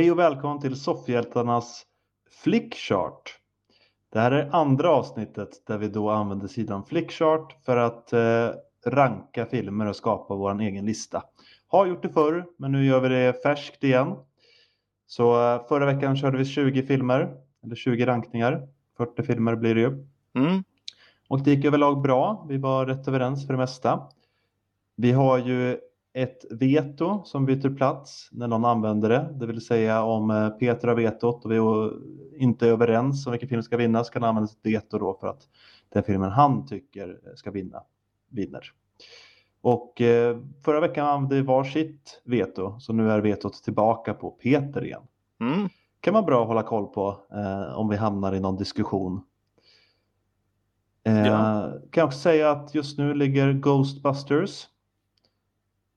Hej och välkommen till Soffhjältarnas Flickchart. Det här är andra avsnittet där vi då använder sidan Flickchart för att eh, ranka filmer och skapa vår egen lista. Har gjort det förr, men nu gör vi det färskt igen. Så eh, förra veckan körde vi 20 filmer, eller 20 rankningar. 40 filmer blir det ju. Mm. Och det gick överlag bra. Vi var rätt överens för det mesta. Vi har ju ett veto som byter plats när någon använder det. Det vill säga om eh, Peter har vetot och vi är inte överens om vilken film ska vinna så kan han använda sitt veto då för att den filmen han tycker ska vinna vinner. Och eh, förra veckan använde vi varsitt veto så nu är vetot tillbaka på Peter igen. Mm. kan vara bra att hålla koll på eh, om vi hamnar i någon diskussion. Eh, Ja. Kan också säga att just nu ligger Ghostbusters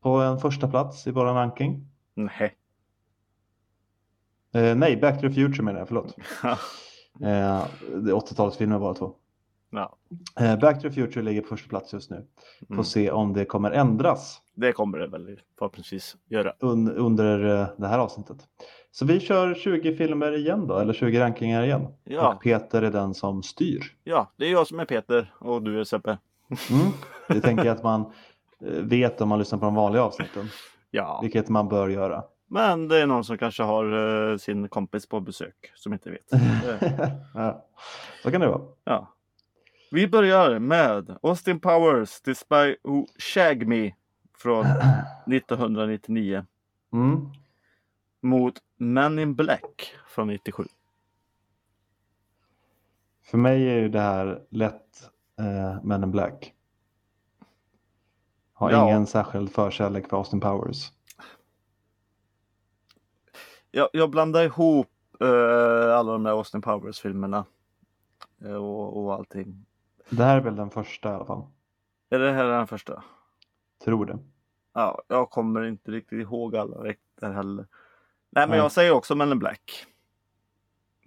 på en första plats i vår ranking. Nej. Eh, nej, Back to the Future menar jag, förlåt. Eh, det är 80-talsfilmer bara två. ja. Eh, Back to the Future ligger på första plats just nu. Får Mm. se om det kommer ändras Det kommer det väl förhoppningsvis göra. un under eh, det här avsnittet. Så vi kör 20 filmer igen då, eller 20 rankingar igen. Ja. Och Peter är den som styr. Ja, det är jag som är Peter och du är Seppe. Mm. Det tänker jag att man vet om man lyssnar på de vanliga avsnitten. Ja, Vilket man bör göra. men det är någon som kanske har eh, sin kompis på besök som inte vet. Eh, ja. Så kan det vara. ja. Vi börjar med Austin Powers, The Spy Who Shagged Me från 1999 Mm. mot Men in Black från 97. För mig är ju det här lätt eh, Men in Black. Har Ja. ingen särskild förkärlek för Austin Powers. Jag, jag blandar ihop eh, alla de där Austin Powers-filmerna eh, och, och allting. Det här är väl den första i alla fall. Är det här den första? Tror det. Ja, jag kommer inte riktigt ihåg alla där heller. Nej, men Nej. jag säger också Men in Black.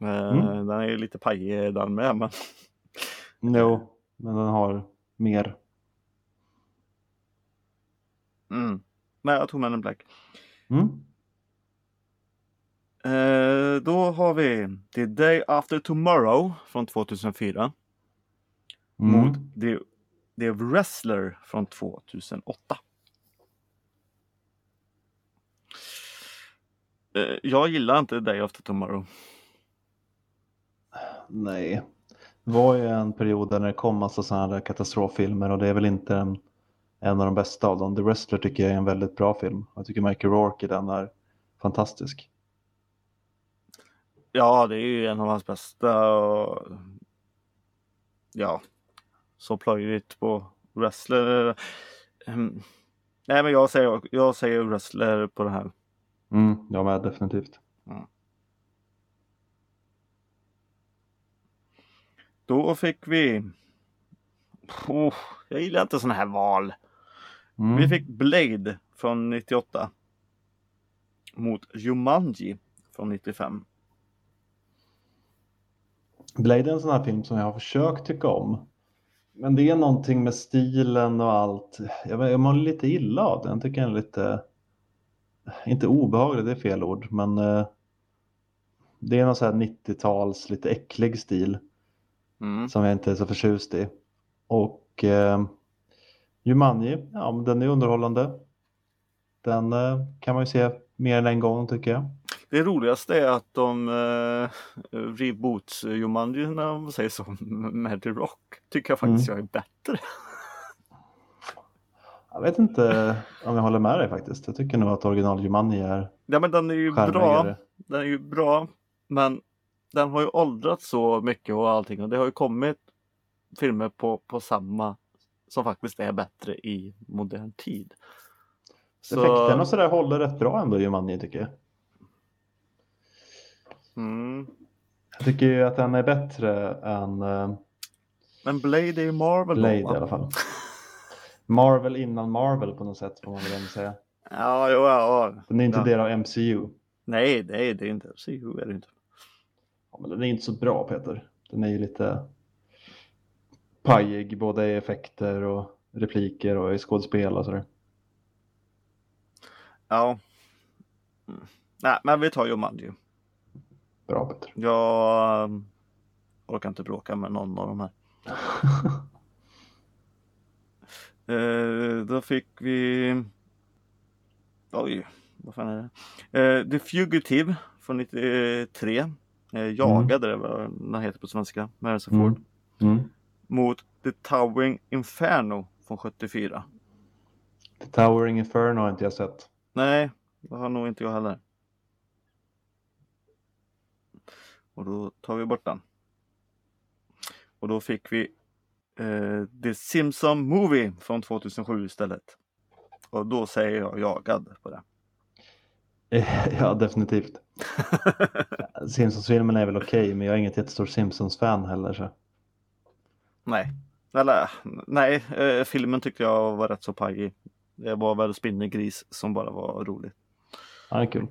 Eh, Mm. Den är ju lite pajig den med, men Jo, men den har mer. Mm. Men jag tog Men in Black. Mm. Eh, då har vi The Day After Tomorrow från 2004 Mm. mot The, The Wrestler från 2008. Eh, jag gillar inte Day After Tomorrow. Nej. Det var ju en period där det kom massa sådana här katastroffilmer och det är väl inte en, av de bästa av dem. The Wrestler tycker jag är en väldigt bra film. Jag tycker Michael Rourke i den är fantastisk. Ja, det är ju en av hans bästa. Och... Ja, så plöjligt på wrestler. Ehm, Nej, men jag säger, jag säger wrestler på det här. Mm, jag med definitivt. Då fick vi. Oh, jag gillar inte sådana här val. Mm. Vi fick Blade från 98. Mot Jumanji från 95. Blade är en sån här film som jag har försökt tycka om. Men det är någonting med stilen och allt. Jag, jag mår lite illa av den. Jag tycker den är lite, inte obehaglig, det är fel ord, men eh, det är någon sån här 90-tals lite äcklig stil Mm. som jag inte är så förtjust i. Och eh, Jumanji, ja men den är underhållande. Den eh, kan man ju se mer än en gång tycker jag. Det roligaste är att de uh, reboots Jumanji när de säger så med Rock. Tycker jag faktiskt jag är bättre. Jag vet inte om jag håller med dig faktiskt. Jag tycker nog att original Jumanji är Ja men den är ju bra. Den är ju bra. Men den har ju åldrats så mycket och allting och det har ju kommit filmer på, på samma som faktiskt är bättre i modern tid. Så, Effekten och sådär håller rätt bra ändå Jumanji tycker jag. mm. Jag tycker ju att den är bättre än eh, Men Blade är ju Marvel Blade då, i alla fall. Marvel innan Marvel på något sätt får man väl ändå säga. Ja, jo, ja. Den är inte Ja. del av MCU. Nej, nej, det är inte MCU är det inte. Ja, men den är inte så bra Peter. Den är ju lite pajig både i effekter och repliker och i skådespel och sådär. Ja. Mm. Nej, men vi tar Jumanji. Bra Peter. Jag orkar inte bråka med någon av de här. Eh, då fick vi... Oj, vad fan är det? Eh, The Fugitive från 93. Eh, Jagade, det vad den heter på svenska. Med Harrison Mm. Ford. Mm. Mot The Towering Inferno från 74. The Towering Inferno har inte jag sett. Nej, det har nog inte jag heller. Och då tar vi bort den. Och då fick vi eh, The Simpson Movie från 2007 istället. Och då säger jag jagad på det. ja, definitivt. Simpsons-filmen är väl okej, men jag är inget jättestort Simpsons-fan heller. Så. Nej, eller nej, eh, filmen tyckte jag var rätt så pajig. Det var väl Spinnergris som bara var rolig. Ja, kul.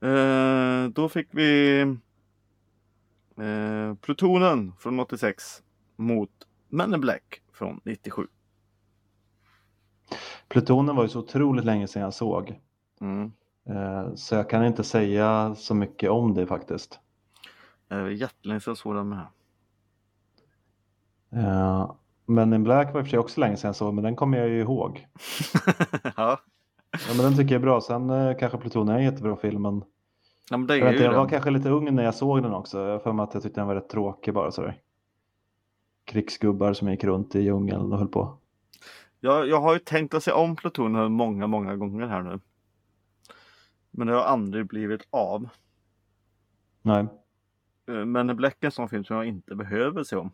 Eh, då fick vi eh, Plutonen från 86 mot Men in Black från 97. Plutonen var ju så otroligt länge sedan jag såg. Mm. Eh, Så jag kan inte säga så mycket om det faktiskt. Eh, jättelänge sedan jag såg den med. Eh, Men in Black var i och för sig också länge sedan jag såg, men den kommer jag ju ihåg. ja. Ja, men den tycker jag är bra. Sen eh, kanske Plutonen är en jättebra film, men ja, men det jag, är ju inte, jag var kanske lite ung när jag såg den också. Jag för mig att jag tyckte den var rätt tråkig bara sådär. Krigsgubbar som gick runt i djungeln och höll på. Jag, jag har ju tänkt att se om Plutonen många, många gånger här nu. Men det har aldrig blivit av. Nej, Men in Black är en sån film som jag inte behöver se om.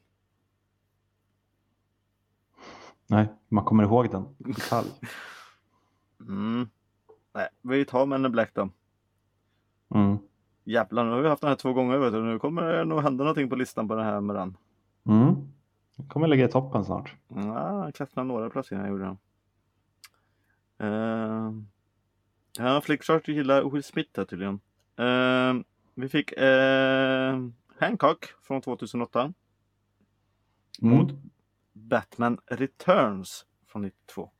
nej, man kommer ihåg den i detalj. Mm. Nej, vi tar Men in Black då. Mm. Jävlar, nu har vi haft den här två gånger vet du. Nu kommer det nog hända någonting på listan på den här med den. Mm. Den kommer ligga i toppen snart. Ja, jag klättrade några placeringar gjorde den. Uh, ja, Flickchart gillar Will Smith här tydligen. Eh, vi fick eh, Hancock från 2008 Mm. mot Batman Returns från 92.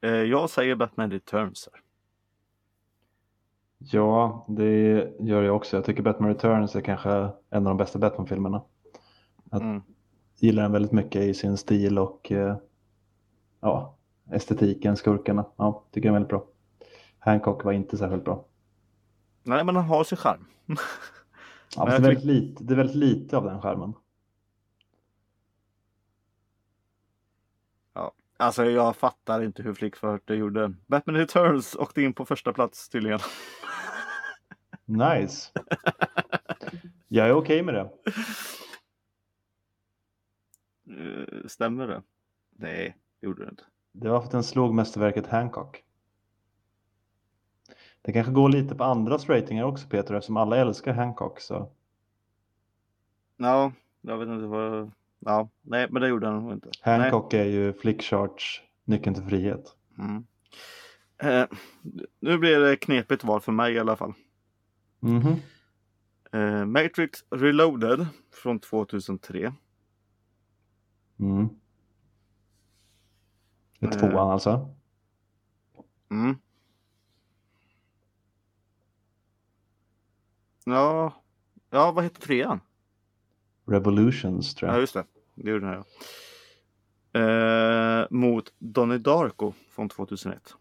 Eh, jag säger Batman Returns. Här. Ja, det gör jag också. Jag tycker Batman Returns är kanske en av de bästa Batman-filmerna. Jag Mm. gillar den väldigt mycket i sin stil och eh, ja, estetiken, skurkarna. Ja, tycker jag är väldigt bra. Hancock var inte särskilt bra. Nej, men han har sin charm. Ja, det, är väldigt lite, det är väldigt lite av den skärmen. Alltså jag fattar inte hur Flickchart gjorde. Batman Returns åkte in på första plats tydligen. Nice. Jag är okej med det. Eh, Stämmer det? Nej, det gjorde det inte. Det var för att den slog mästerverket Hancock. Det kanske går lite på andras ratingar också Peter eftersom alla älskar Hancock. Så. Ja, jag vet inte vad... Ja, nej, men det gjorde han nog inte. Nej. Hancock är ju Flickcharts nyckeln till frihet. Mm. Eh, nu blir det knepigt val för mig i alla fall. Mhm. Eh, Matrix Reloaded från 2003. Mm. Det är Eh. tvåan alltså. Mm. Ja, ja, vad heter trean? Revolutions tror Ja, jag. just det. Det gjorde den här. ja. Eh, mot Donnie Darko från 2001.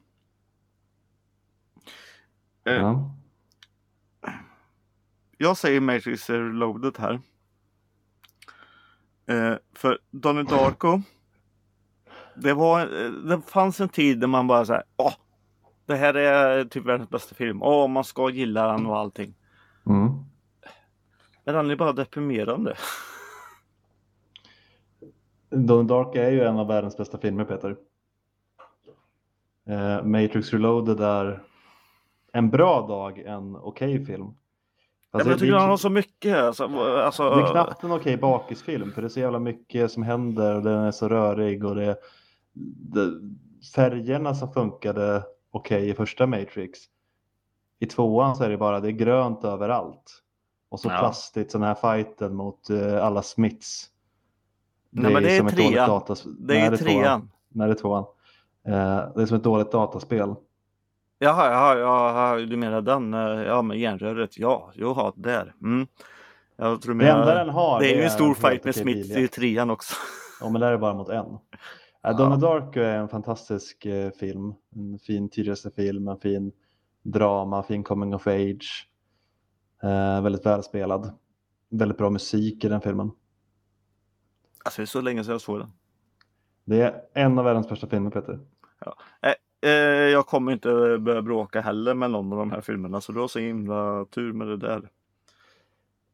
Eh, Ja. Jag säger Matrix Reloaded här. Eh, för Donnie Darko. Det, var, det fanns en tid där man bara så här. Åh, det här är typ världens bästa film. Åh, man ska gilla den och allting. Mm. Men den är bara deprimerande. Donnie Dark är ju en av världens bästa filmer Peter. Eh, Matrix Reloaded är en bra dag en okej film. Ja, Alltså, men jag tycker det, han är, har så mycket. Alltså, alltså, det är knappt en okej bakisfilm för det är så jävla mycket som händer och den är så rörig och det, det färgerna som funkade okej i första Matrix. I tvåan så är det bara det är grönt överallt. Och så Ja. plastigt sån här fighten mot eh, alla Smiths. Nej, men det är som ett dåligt trean. datas- det Nej, är trean. Nej, det är tvåan. Eh, det är som ett dåligt dataspel. Jaha, jaha, jaha, du menar den? eh, Ja, med järnröret. Ja, jaha, där. Mm. Jag tror Det enda den har Det är ju en stor fight med Smith i trean också. Ja, men där är det bara mot en. Ja. Donnie Darko är en fantastisk film. En fin film, en fin drama, fin coming of age. Eh, väldigt välspelad. Väldigt bra musik i den filmen. Alltså det är så länge sedan jag såg den. Det är en av världens bästa filmer Peter. Eh, jag kommer inte börja bråka heller med någon av de här filmerna så du har så himla tur med det där.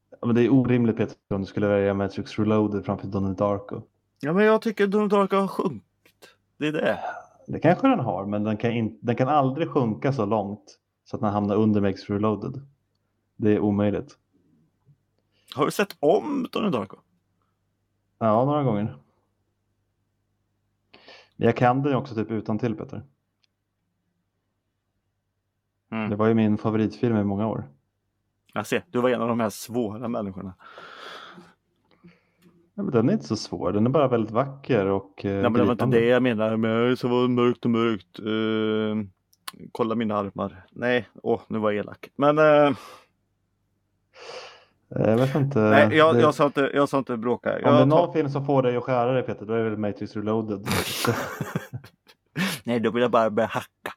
Ja, men det är orimligt Peter om du skulle välja Matrix Reloaded framför Donnie Darko. Ja men jag tycker Donnie Darko har sjunkit. Det är det. Det kanske den har, men den kan, in, den kan aldrig sjunka så långt så att den hamnar under Matrix Reloaded. Det är omöjligt. Har du sett om Donnie Darko? Ja, några gånger. Men jag kan den också typ utan till Peter. Mm. Det var ju min favoritfilm i många år. Jag ser, du var en av de här svåra människorna. Men den är inte så svår, den är bara väldigt vacker och eh, Nej men det var inte det jag menade med så var det mörkt och mörkt. Eh, kolla mina armar. Nej, åh nu var jag elak. Men Eh, Jag vet inte. nej, jag, det, jag, sa inte, jag sa inte bråka. om det är Jag någon tar, film som får dig att skära dig Peter, då är det väl Matrix Reloaded. nej, då vill jag bara börja hacka.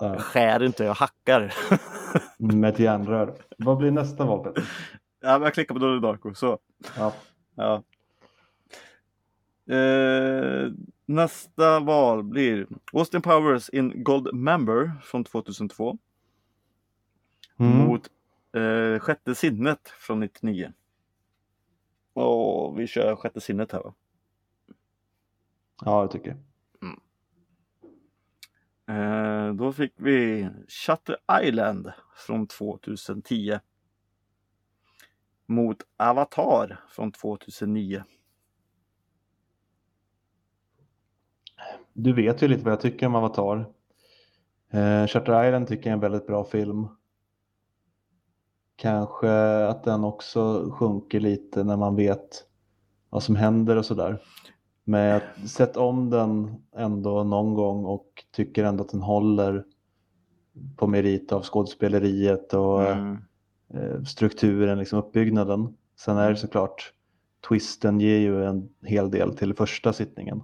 Ja, Jag skär inte, jag hackar. med ett järnrör. Vad blir nästa val Peter? ja, men jag klickar på Donnie Darko, så. Ja. Ja. Eh, nästa val blir Austin Powers in Gold Member från 2002 Mm. mot eh, Sjätte sinnet från 99. Och vi kör Sjätte sinnet här va? ja, jag tycker Eh, då fick vi Shutter Island från 2010 mot Avatar från 2009. Du vet ju lite vad jag tycker om Avatar. Eh, Shutter Island tycker jag är en väldigt bra film. Kanske att den också sjunker lite när man vet vad som händer och sådär. Men jag har sett om den ändå någon gång och tycker ändå att den håller på merit av skådespeleriet och Mm. eh, strukturen, liksom uppbyggnaden. Sen är det såklart, twisten ger ju en hel del till första sittningen.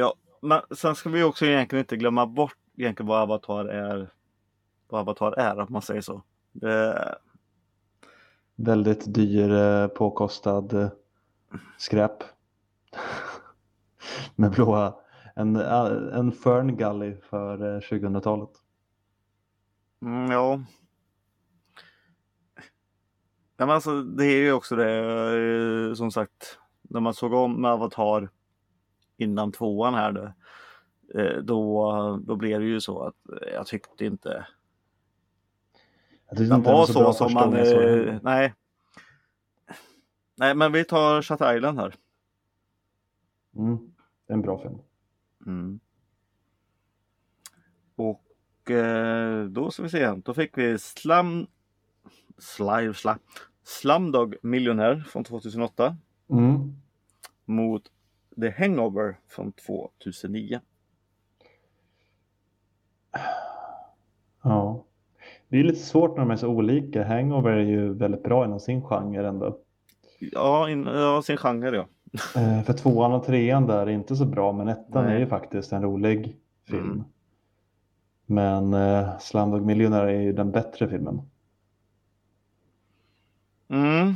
Ja, men sen ska vi också egentligen inte glömma bort egentligen vad Avatar är. Vad Avatar är, om man säger så. Det, Väldigt dyr, eh, påkostad eh, skräp. Med blåa, en, eh, en Fern Gully för eh, 2000-talet. mm, ja. ja men alltså, det är ju också det, som sagt, när man såg om med Avatar innan tvåan här då, eh, då, då blev det ju så att jag tyckte inte Jag tyckte den inte den var så så bra som man, eh, nej. Nej men vi tar Shutter Island här. Mm, det är en bra film. Mm. Och eh, då ska vi se, då fick vi Slam Slime, slam, Slumdog Millionaire från 2008 Mm. mot The Hangover från 2009. Ja. Det är lite svårt när de är så olika. Hangover är ju väldigt bra inom sin genre ändå. Ja, in, ja sin genre ja. Eh, för tvåan och trean där är inte så bra, men ettan Nej. är ju faktiskt en rolig film. Mm. Men eh, Slumdog Millionaire är ju den bättre filmen. Mm.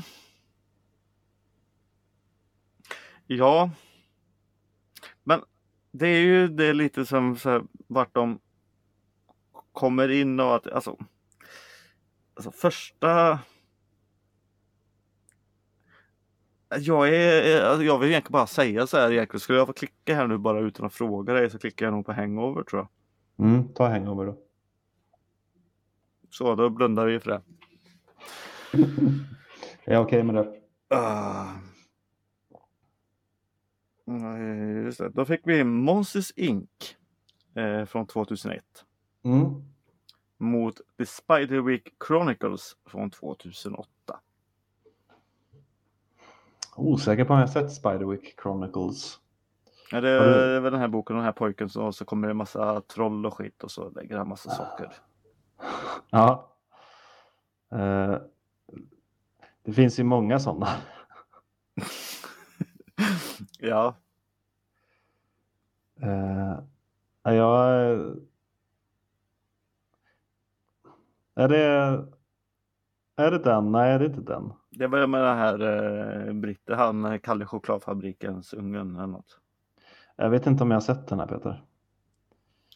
Ja. Det är ju det är lite som så här, vart de kommer in och att alltså, alltså första jag, är, alltså, jag vill egentligen bara säga så här egentligen. Skulle jag få klicka här nu bara utan att fråga dig så klickar jag nog på hangover tror jag. Mm, ta Hangover då. Så då blundar vi för det. Jag är okej med det. Ah. Nej, Just det. Då fick vi Monsters Inc. Eh, från 2001 Mm. mot The Spiderwick Chronicles från 2008. Osäker på om jag sett Spiderwick Chronicles. Ja, det är väl den här boken, den här pojken så, så kommer det en massa troll och skit och så lägger han massa saker. Ja. Eh, det finns ju många sådana. Ja, Uh, jag... Är det... Är det den? Nej, det är inte den. det var med den här eh, Britte, han eh, Kalle Chokladfabrikens ungen eller något. Jag vet inte om jag har sett den här Peter.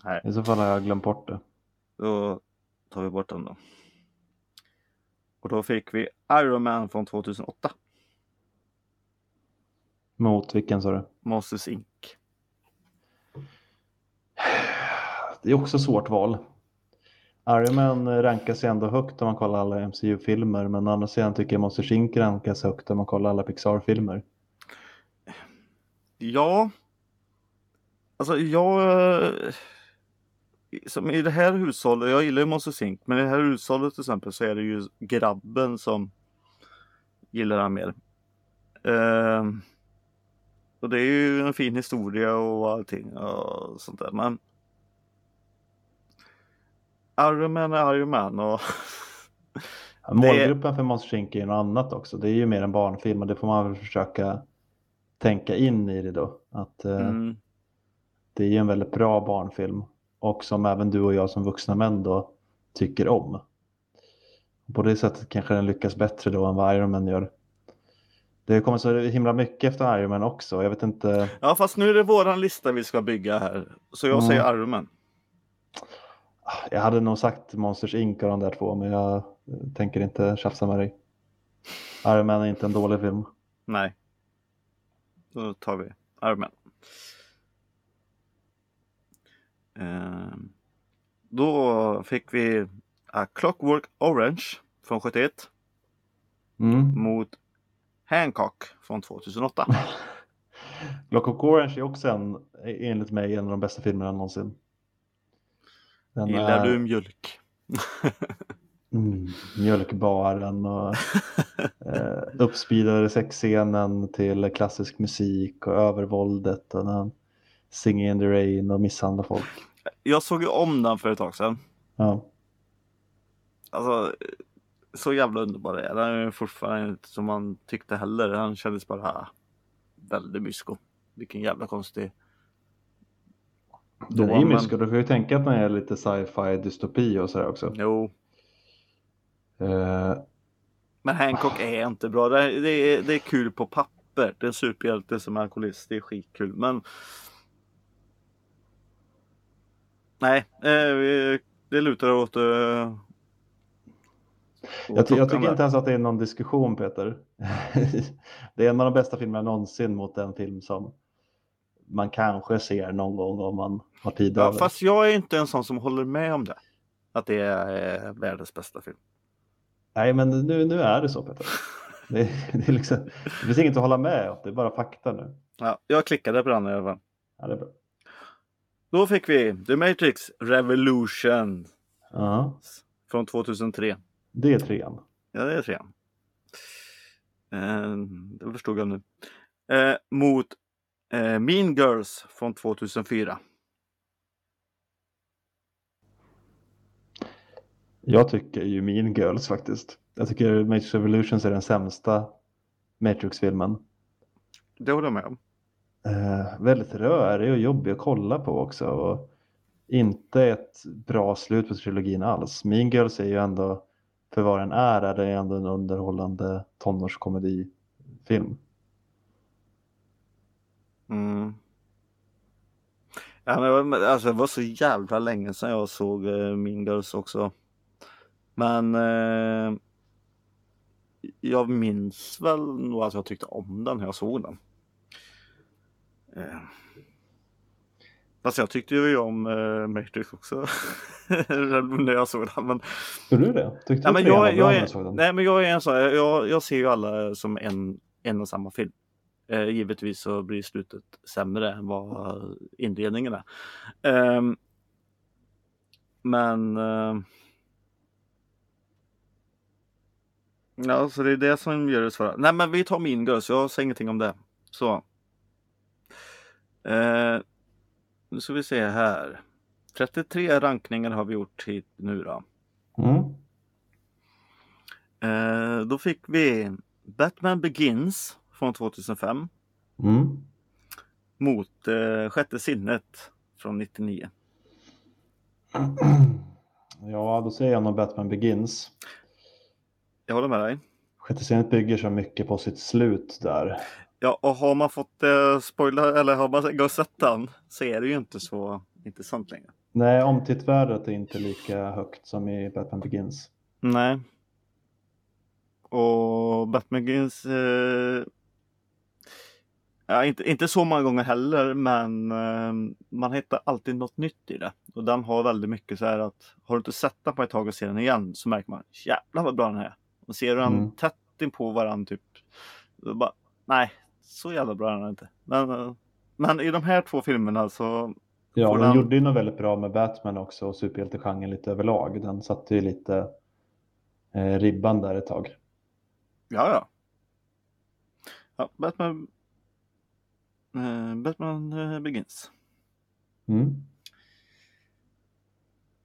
Nej. I så fall har jag glömt bort det. Då tar vi bort den då. Och då fick vi Iron Man från 2008. Mot vilken sa du? Monsters Inc. Det är också svårt val. Iron Man rankas ju ändå högt om man kollar alla MCU-filmer men å andra sidan tycker jag Monsters Inc rankas högt om man kollar alla Pixar-filmer. Ja. Alltså jag... eh, Som i det här hushållet, jag gillar ju Monsters Inc. Men i det här hushållet till exempel så är det ju grabben som gillar han mer. Ehm, och det är ju en fin historia och allting och sånt där. Men Iron Man är Iron Man och Målgruppen för Monsters Inc är ju något annat också. Det är ju mer en barnfilm och det får man väl försöka tänka in i det då. Att eh, mm, det är ju en väldigt bra barnfilm och som även du och jag som vuxna män då tycker om. På det sättet kanske den lyckas bättre då än vad Iron Man gör. Det kommer så himla mycket efter Iron Man också. Jag vet inte. Ja fast nu är det våran lista vi ska bygga här. Så jag Mm. säger Iron Man. Jag hade nog sagt Monsters Inc av de där två men jag tänker inte tjafsa med dig. Iron Man är inte en dålig film. Nej. Då tar vi Iron Man. Ehm, Då fick vi A Clockwork Orange från 71 Mm. mot Hancock från 2008. Clockwork Orange är också en, enligt mig en av de bästa filmerna någonsin. Den Gillar är- du mjölk? Mm, mjölkbaren och eh, uppspeedade sexscenen till klassisk musik och övervåldet och han singing in the rain och misshandlar folk. Jag såg ju om den för ett tag sedan. Ja. Alltså, så jävla underbar är. Den är fortfarande inte som man tyckte heller. Han kändes bara väldigt mysko. Vilken jävla konstig... Då, är ju men- mysko, du får ju tänka att den är lite sci-fi dystopi och sådär också. Jo, Eh, men Hancock är inte bra. Det är, det är, det är kul på papper. Det är en superhjälte som är alkoholist. Det är skitkul. Men... Nej, eh, det lutar åt... Uh, jag, ty- jag tycker inte ens att det är någon diskussion Peter. det är en av de bästa filmerna någonsin mot en film som man kanske ser någon gång om man har tid Ja, över. fast jag är inte en sån som håller med om det. Att det är eh, världens bästa film. Nej, men nu, nu är det så Peter. Det, det, är liksom, det finns inget att hålla med om, det är bara fakta nu. Ja, jag klickade på den i alla fall. Ja, det är bra. Då fick vi The Matrix Revolution Ja, från 2003. Det är trean. Ja, det är trean. Eh, det förstod jag nu. Eh, mot eh, Mean Girls från 2004. Jag tycker ju Mean Girls faktiskt. Jag tycker Matrix Revolutions är den sämsta Matrix-filmen. Det håller jag med om. Eh, väldigt rörig och jobbig att kolla på också. Och inte ett bra slut på trilogin alls. Mean Girls är ju ändå, för vad den är, är det ändå en underhållande tonårskomedifilm. Mm. Ja, men, alltså, det var så jävla länge sedan jag såg eh, Mean Girls också. Men eh, jag minns väl nog att jag tyckte om den när jag såg den. Eh. Fast jag tyckte ju om eh, Matrix också när jag såg den. Men, Gjorde du det? Tyckte du men trean var jag, jag, såg den? nej, men jag är en sån, jag, jag ser ju alla som en, en och samma film. Eh, givetvis så blir slutet sämre än vad inledningen är. Ehm, men ehm, Ja, så det är det som gör det svåra. Nej, men vi tar min Girls. Jag säger ingenting om det. Så. Eh, nu ska vi se här. 33 rankningar har vi gjort hit nu då. Mm. Eh, då fick vi Batman Begins från 2005 Mm. mot eh, Sjätte sinnet från 99. Ja, då säger jag nog Batman Begins. Jag håller med dig. Sjätte scenet bygger så mycket på sitt slut där. Ja, och har man fått eh, spoila eller har man en gång sett den så är det ju inte så intressant längre. Nej, omtittvärdet är inte lika högt som i Batman Begins. Nej. Och Batman Begins eh, ja, inte, inte så många gånger heller men eh, man hittar alltid något nytt i det. Och den har väldigt mycket så här att har du inte sett den på ett tag och ser den igen så märker man jävlar vad bra den är. Och ser du den Mm. tätt in på varandra typ bara, nej så jävla bra är den inte. Men, eh, men i de här två filmerna så Ja, Får de den- gjorde ju något väldigt bra med Batman också och superhjältegenren lite överlag. Den satte ju lite eh, ribban där ett tag. Ja, ja. ja Batman eh, Batman eh, Begins. Mm.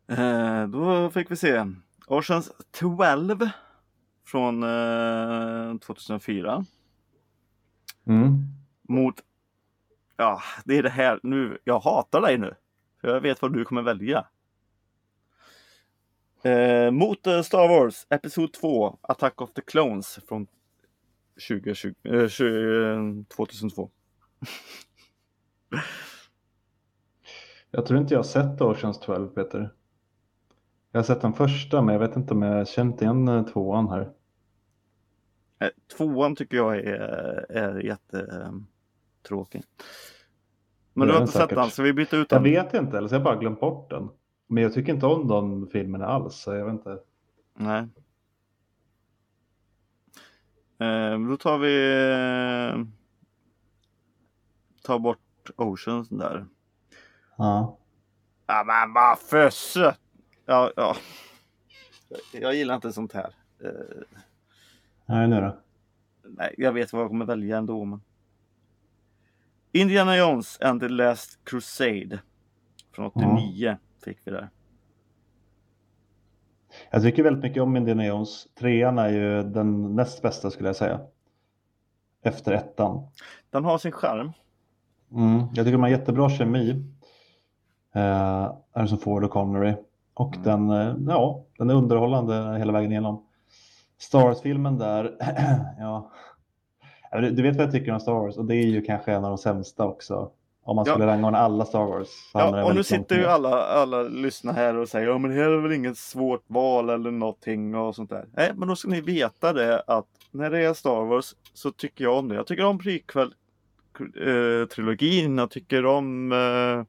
Eh, då fick vi se Oceans 12 från eh, 2004 Mm. mot Ja, det är det här nu. Jag hatar dig nu. För jag vet vad du kommer välja. Eh, mot eh, Star Wars Episod 2 Attack of the Clones från 2020, eh, 20, 2002. Jag tror inte jag sett Oceans 12, Peter. Jag har sett den första, men jag vet inte om jag känt igen eh, tvåan här. Eh, tvåan tycker jag är, är jättetråkig. Men du har inte sett säkert. den så vi byter ut Jag den. vet inte, eller så har jag bara glömt bort den. Men jag tycker inte om de filmerna alls, så jag vet inte. Nej. Eh, då tar vi eh, tar bort Oceans där. Ja. Ja men vad sött! Ja, ja. Jag gillar inte sånt här. Eh, Nej, nu då. nej, jag vet vad jag kommer välja ändå. Men... Indiana Jones and the Last Crusade. Från 89 fick vi där. Jag tycker väldigt mycket om Indiana Jones. Trean är ju den näst bästa skulle jag säga. Efter ettan. Den har sin charm. Mm. Jag tycker de har jättebra kemi. Eh, Harrison Ford och Connery. Och Mm. den, eh, ja, den är underhållande hela vägen igenom. Star Wars-filmen där, ja. Ja, Du vet vad jag tycker om Star Wars och det är ju kanske en av de sämsta också. Om man Ja. skulle rangordna alla Star Wars. Ja, och nu sitter ju alla, alla lyssnare här och säger ja men här är väl inget svårt val eller någonting och sånt där. Nej, men då ska ni veta det att när det är Star Wars så tycker jag om det. Jag tycker om prequel eh, trilogin. Jag tycker om eh,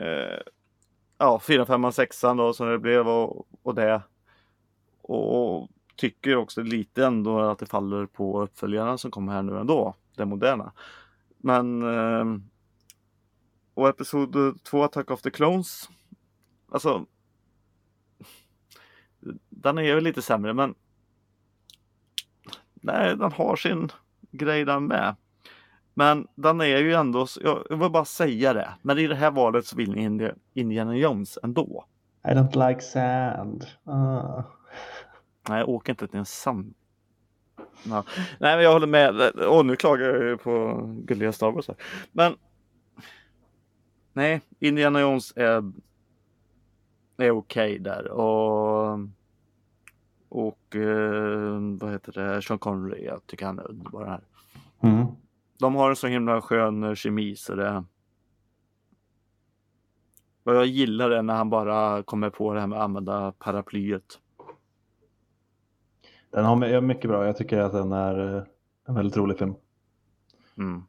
eh, ja, 4, 5, 6 då som det blev och, och det. Och tycker också lite ändå att det faller på uppföljarna som kommer här nu ändå. Det moderna. Men eh, och Episod 2 Attack of the Clones. Alltså. Den är väl lite sämre men. Nej, den har sin grej den med. Men den är ju ändå, jag vill bara säga det. Men i det här valet så vill ni Indiana Jones ändå. I don't like sand. Uh. Nej, jag åker inte till en sand. Ja. Nej, men jag håller med. Åh, nu klagar jag ju på gulliga Star Wars här. Men. Nej, Indiana Jones är. Är okej där och. Och eh, vad heter det? Sean Connery. Jag tycker han är underbar här. Mm. De har en så himla skön eh, kemi så det. Och jag gillar det när han bara kommer på det här med att använda paraplyet. Den har mycket bra. Jag tycker att den är eh, en väldigt rolig film. Mm.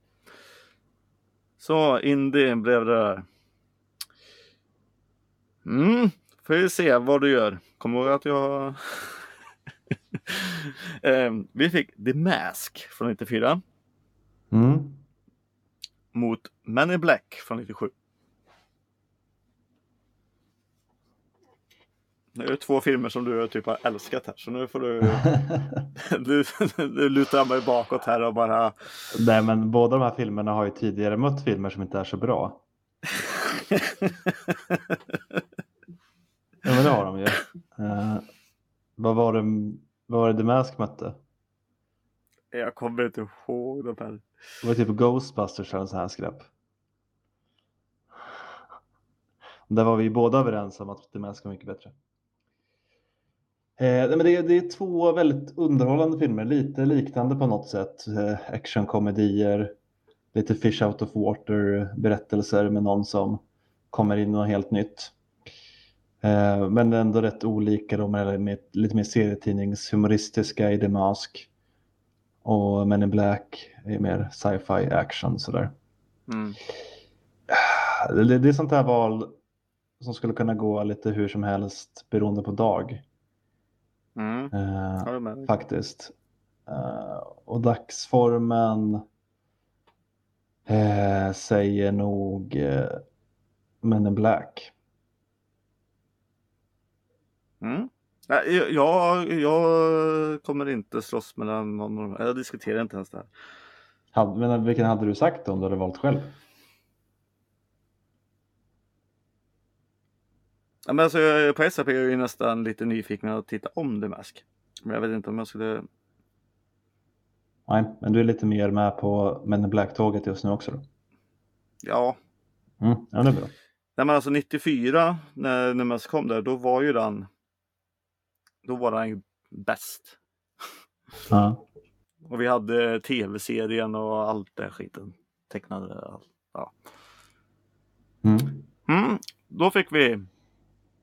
Så Indy blev det där. Mm, får vi se vad du gör. Kom ihåg att jag... Ehm, vi fick The Mask från 94 Mm. mot Men in Black från 97. Nu är det två filmer som du typ har älskat här så nu får du, du, du lutar mig bakåt här och bara Nej men båda de här filmerna har ju tidigare mött filmer som inte är så bra. Ja men det har de ju. Uh, vad var det, vad var det The Mask mötte? Jag kommer inte ihåg de här. Det var typ Ghostbusters eller så här skräp. Där var vi båda överens om att The Mask var mycket bättre. Eh, men det, är, det är två väldigt underhållande filmer, lite liknande på något sätt. Eh, actionkomedier, lite fish out of water berättelser med någon som kommer in i något helt nytt. Eh, men ändå rätt olika då med, med lite mer serietidningshumoristiska i The Mask. Och Men in Black är mer sci-fi action sådär. Mm. Det, det är sånt här val som skulle kunna gå lite hur som helst beroende på dag. Mm. Uh, faktiskt. Uh, och dagsformen uh, säger nog uh, Men in Black. Mm. Nej, jag, jag kommer inte slåss mellan någon av Jag diskuterar inte ens det här. men vilken hade du sagt om du hade valt själv? Ja, men alltså, på SAP är jag ju nästan lite nyfiken att titta om The Mask. Men jag vet inte om jag skulle... Nej, men du är lite mer med på Men in Black-tåget just nu också då? Ja. Mm, ja, det är bra. Nej, men alltså 94 när The Mask kom där, då var ju den... Då var den ju bäst. Ja. Och vi hade tv-serien och allt det skiten. Tecknade. Ja. Mm. Mm, då fick vi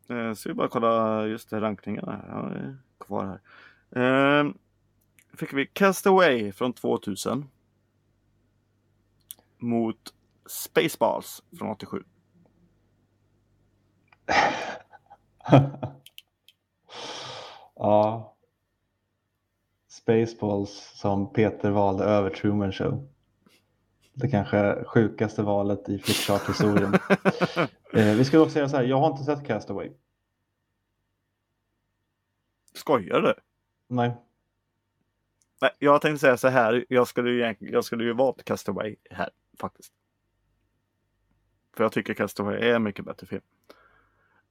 Eh, så vi bara kolla just det, rankningarna här. Ja, är kvar här. Eh, fick vi Castaway från 2000. Mot Spaceballs från 87. ja. Spaceballs som Peter valde över Truman Show. Det kanske sjukaste valet i flickchart-historien. eh, vi ska dock säga så här, jag har inte sett Castaway. Skojar du? Nej. Nej, jag tänkte säga så här, jag skulle ju, jag skulle ju valt Castaway här faktiskt. För jag tycker Castaway är en mycket bättre film.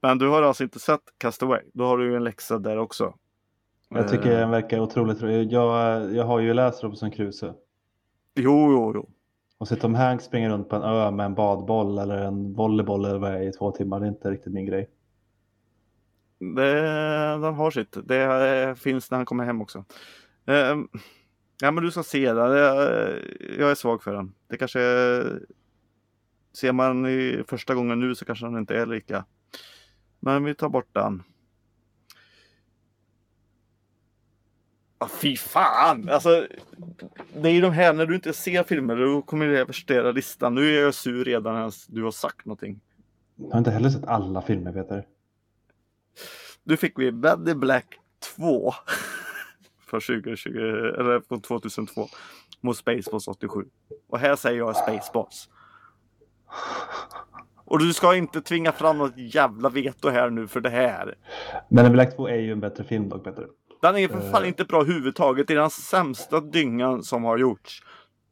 Men du har alltså inte sett Castaway, då har du ju en läxa där också. Jag tycker den verkar otroligt rolig. Jag, jag har ju läst Robinson Crusoe. Jo, jo, jo. Och så Tom Hanks springer runt på en ö med en badboll eller en volleyboll eller vad är i två timmar. Det är inte riktigt min grej. Det, den har sitt. Det finns när han kommer hem också. Eh, ja men du ska se den. Jag är svag för den. Det kanske Ser man i första gången nu så kanske den inte är lika. Men vi tar bort den. Ah, fy fan! Alltså, det är ju de här när du inte ser filmer, då kommer det förstöra listan. Nu är jag sur redan ens du har sagt någonting. Jag har inte heller sett alla filmer Peter. Nu fick vi Bad Black 2 för 2020, eller från 2002 mot Spaceballs 87. Och här säger jag Spaceballs. Och du ska inte tvinga fram något jävla veto här nu för det här. Men Black 2 är ju en bättre film dock Peter. Den är för fan uh... inte bra överhuvudtaget. Det är den sämsta dyngan som har gjorts.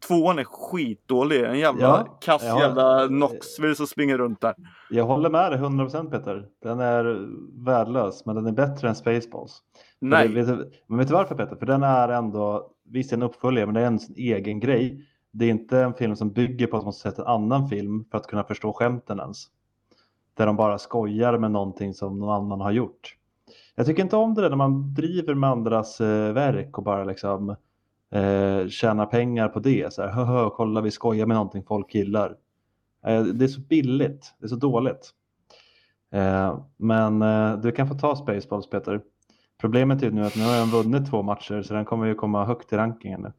Tvåan är skitdålig. En jävla ja, kass ja. jävla Knoxville som springer runt där. Jag håller med dig 100% Peter. Den är värdelös, men den är bättre än Spaceballs. Nej. Det, vet, men vet du varför Peter? För den är ändå, visst en uppföljare, men det är en egen grej. Det är inte en film som bygger på att man sett en annan film för att kunna förstå skämten ens. Där de bara skojar med någonting som någon annan har gjort. Jag tycker inte om det där när man driver med andras eh, verk och bara liksom eh, tjänar pengar på det. Så här, Hö, kolla vi skojar med någonting folk gillar. Eh, det är så billigt, det är så dåligt. Eh, men eh, du kan få ta Spaceballs Peter. Problemet är nu att nu har jag vunnit två matcher så den kommer ju komma högt i rankingen nu.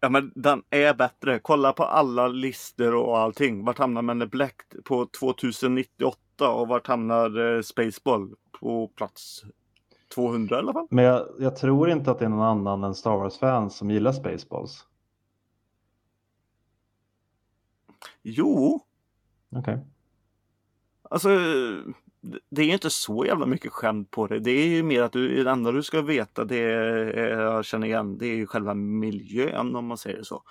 Ja men den är bättre. Kolla på alla listor och allting. Vart hamnar Man Black på 2098 och vart hamnar eh, Spaceball på plats 200 i alla fall. Men jag, jag, tror inte att det är någon annan än Star Wars-fans som gillar Spaceballs. Jo. Okej. Okay. Alltså, det är inte så jävla mycket skämt på det. Det är ju mer att du, det enda du ska veta, det är, jag känner igen, det är ju själva miljön om man säger så.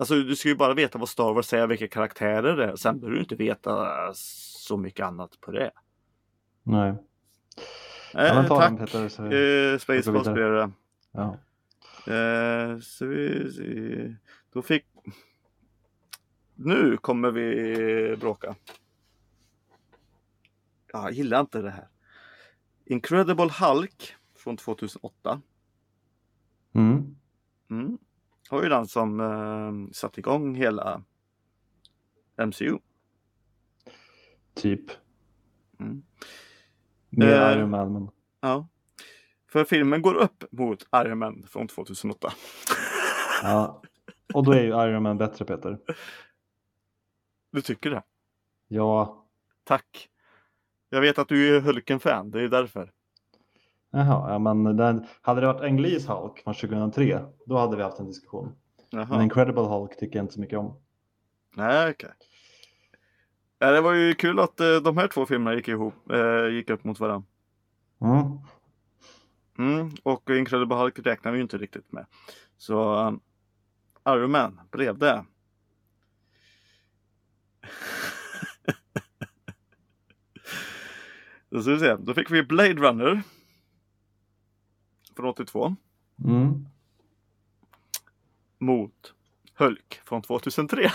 Alltså du ska ju bara veta vad Star Wars säger, vilka karaktärer det är. Sen behöver du inte veta så mycket annat på det. Nej. Eh, Ja, tack den, Peter, så vi- eh, Space går vidare. spelare. Ja. Eh, så vi, då fick... Nu kommer vi bråka. Ja, Jag gillar inte det här. Incredible Hulk från 2008. Mm. Mm. Var ju den som eh, satte igång hela MCU. Typ. Mm. Mer Eh. Iron Man, men Ja. För filmen går upp mot Iron Man från 2008. ja. Och då är ju Iron Man bättre Peter. Du tycker det? Ja, Tack. Jag vet att du är Hulken-fan, det är därför. Jaha, ja, men den, hade det varit Ang Lees Hulk från 2003, då hade vi haft en diskussion. Men Jaha. Incredible Hulk tycker jag inte så mycket om. Nej, okej. Ja, det var ju kul att eh, de här två filmerna gick ihop, eh, gick upp mot varandra. Mm. Mm, och Incredible Hulk räknar vi ju inte riktigt med. Så um, Iron Man blev det. Då ska vi se, då fick vi Blade Runner. Från 82. Mm. Mot Hulk från 2003.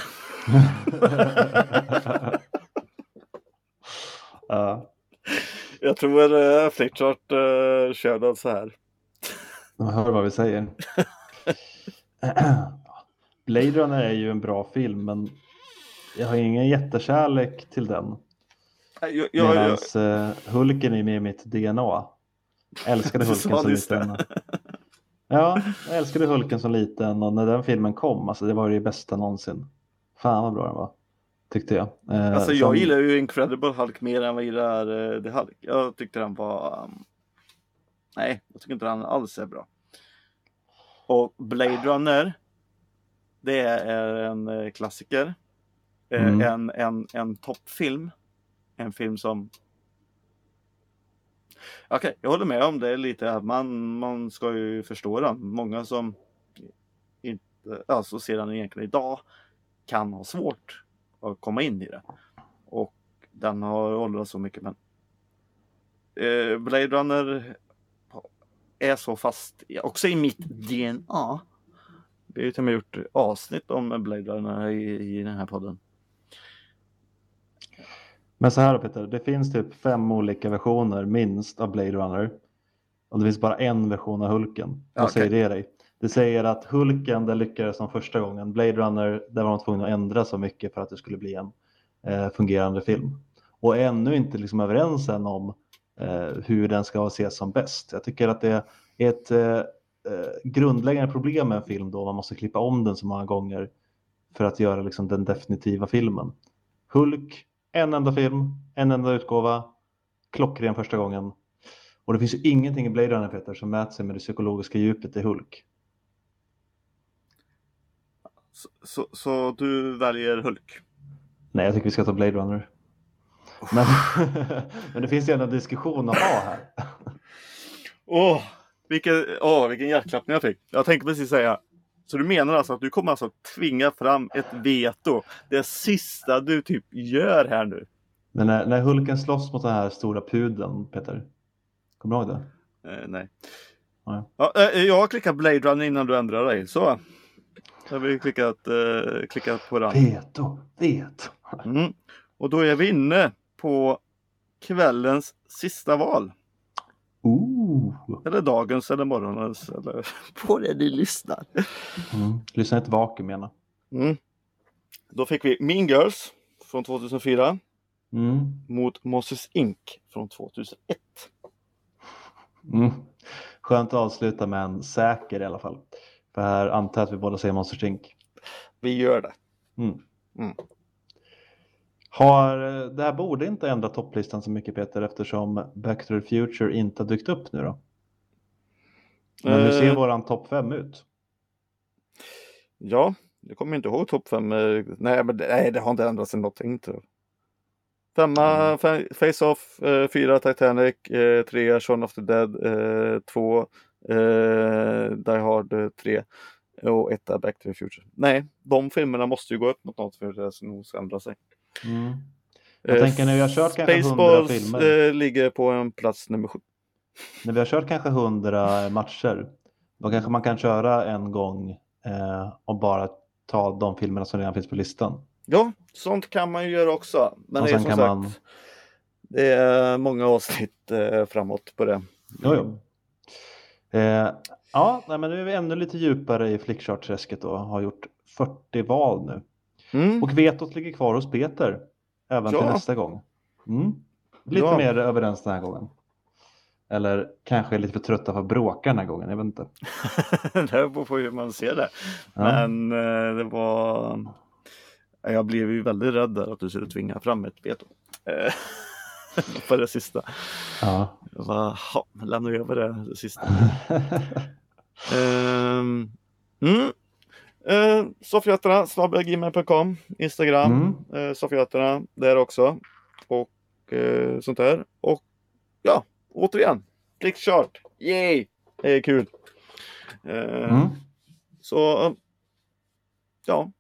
ja, Jag tror uh, Flickchart uh, kör den så här. de hör vad vi säger. Blade Runner är ju en bra film, men jag har ingen jättekärlek till den. Jag, jag, jag, Medan eh, Hulken är med i mitt DNA. Älskade Du Hulken som liten. Ja, jag älskade Hulken som liten och när den filmen kom, alltså det var det bästa någonsin. Fan vad bra den var, tyckte jag. Eh, Alltså som- jag gillar ju Incredible Hulk mer än vad jag gillar uh, The Hulk. Jag tyckte den var... um, Nej, jag tycker inte den alls är bra. Och Blade Runner. Det är en eh, klassiker. Eh, Mm. En, en, en toppfilm. En film som... Okej, jag håller med om det lite. att Man, man ska ju förstå den. Många som inte alltså ser den egentligen idag kan ha svårt att komma in i det. Och den har åldrats så mycket men eh, Blade Runner är så fast också i mitt DNA. Vi har ju till och med gjort avsnitt om Blade Runner i, i den här podden. Men så här Peter, det finns typ fem olika versioner minst av Blade Runner. Och det finns bara en version av Hulken. Vad Okej. säger det dig? Det säger att Hulken, det lyckades som första gången. Blade Runner, där var de tvungna att ändra så mycket för att det skulle bli en eh, fungerande film. Och är ännu inte liksom överens än om eh, hur den ska ses som bäst. Jag tycker att det är ett eh, eh, grundläggande problem med en film då man måste klippa om den så många gånger för att göra liksom den definitiva filmen. Hulk, en enda film, en enda utgåva, klockren första gången. Och det finns ju ingenting i Blade Runner Peter som mäter sig med det psykologiska djupet i Hulk. Så, så, så du väljer Hulk? Nej, jag tycker vi ska ta Blade Runner. Men, men det finns ju ändå en diskussion att ha här. Åh, vilken, åh, vilken hjärtklappning jag fick. Jag tänkte precis säga. Så du menar alltså att du kommer alltså tvinga fram ett veto? Det sista du typ gör här nu? Men när, när Hulken slåss mot den här stora pudeln, Peter. Kommer du ihåg det? Eh, nej. Nej. Ja, eh, jag har klickat Blade Runner innan du ändrar dig. Så. Då har vi klickat, eh, klickat på den. Veto, veto. Mm. Och då är vi inne på kvällens sista val. Ooh. Eller dagens eller morgonens. Eller på det ni lyssnar. Mm. Lyssna ett vakuum gärna. Mm. Då fick vi Mean Girls från 2004 Mm. mot Moses Inc från 2001. Mm. Skönt att avsluta med en säker i alla fall. För här antar jag att vi båda säger Monsters Inc. Vi gör det. Mm. Mm. Har, eh, det här borde inte ändra topplistan så mycket Peter eftersom Back to the Future inte har dykt upp nu då. Men hur ser Eh. våran topp 5 ut? Ja, jag kommer inte ihåg topp 5. Nej, men det, nej, det har inte ändrats någonting. Tror jag. Femma Fa- Face-Off, eh, fyra Titanic, eh, trea Shaun of the Dead, eh, två eh, Die Hard eh, 3 och etta Back to the Future. Nej, de filmerna måste ju gå upp mot något för att det nog ska ändra sig. Mm. Jag tänker när vi har kört kanske 100 Spaceballs filmer. eh, ligger på en plats nummer sju. När vi har kört kanske 100 matcher, då kanske man kan köra en gång eh, och bara ta de filmerna som redan finns på listan. Ja, sånt kan man ju göra också. Men Och det är som sagt, man- det är många avsnitt eh, framåt på det. Jo, jo. Eh, ja, nej, men nu är vi ännu lite djupare i flickchartträsket och har gjort 40 val nu. Mm. Och vetot ligger kvar hos Peter även till Ja. nästa gång. Mm. Lite Ja. mer överens den här gången. Eller kanske är lite för trötta för att bråka den här gången, jag vet inte. det beror på hur man ser det. Ja. Men eh, det var... Jag blev ju väldigt rädd där att du skulle tvinga fram ett veto. Eh, på det sista. Ja. Jag bara, "Ha, lämna över det, det sista. Ehm, mm. Uh, Sofiaterna, snabelagmail.com, Instagram, Mm. uh, Sofiaterna där också. Och eh, sånt där. Och ja, återigen, Pliktchart, yay! Det är kul. Eh, Mm. Så ja,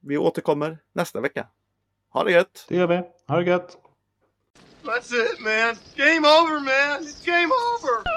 vi återkommer nästa vecka. Ha det gött! Det gör vi. Ha det gött! That's it, man. Game over, man. It's game over.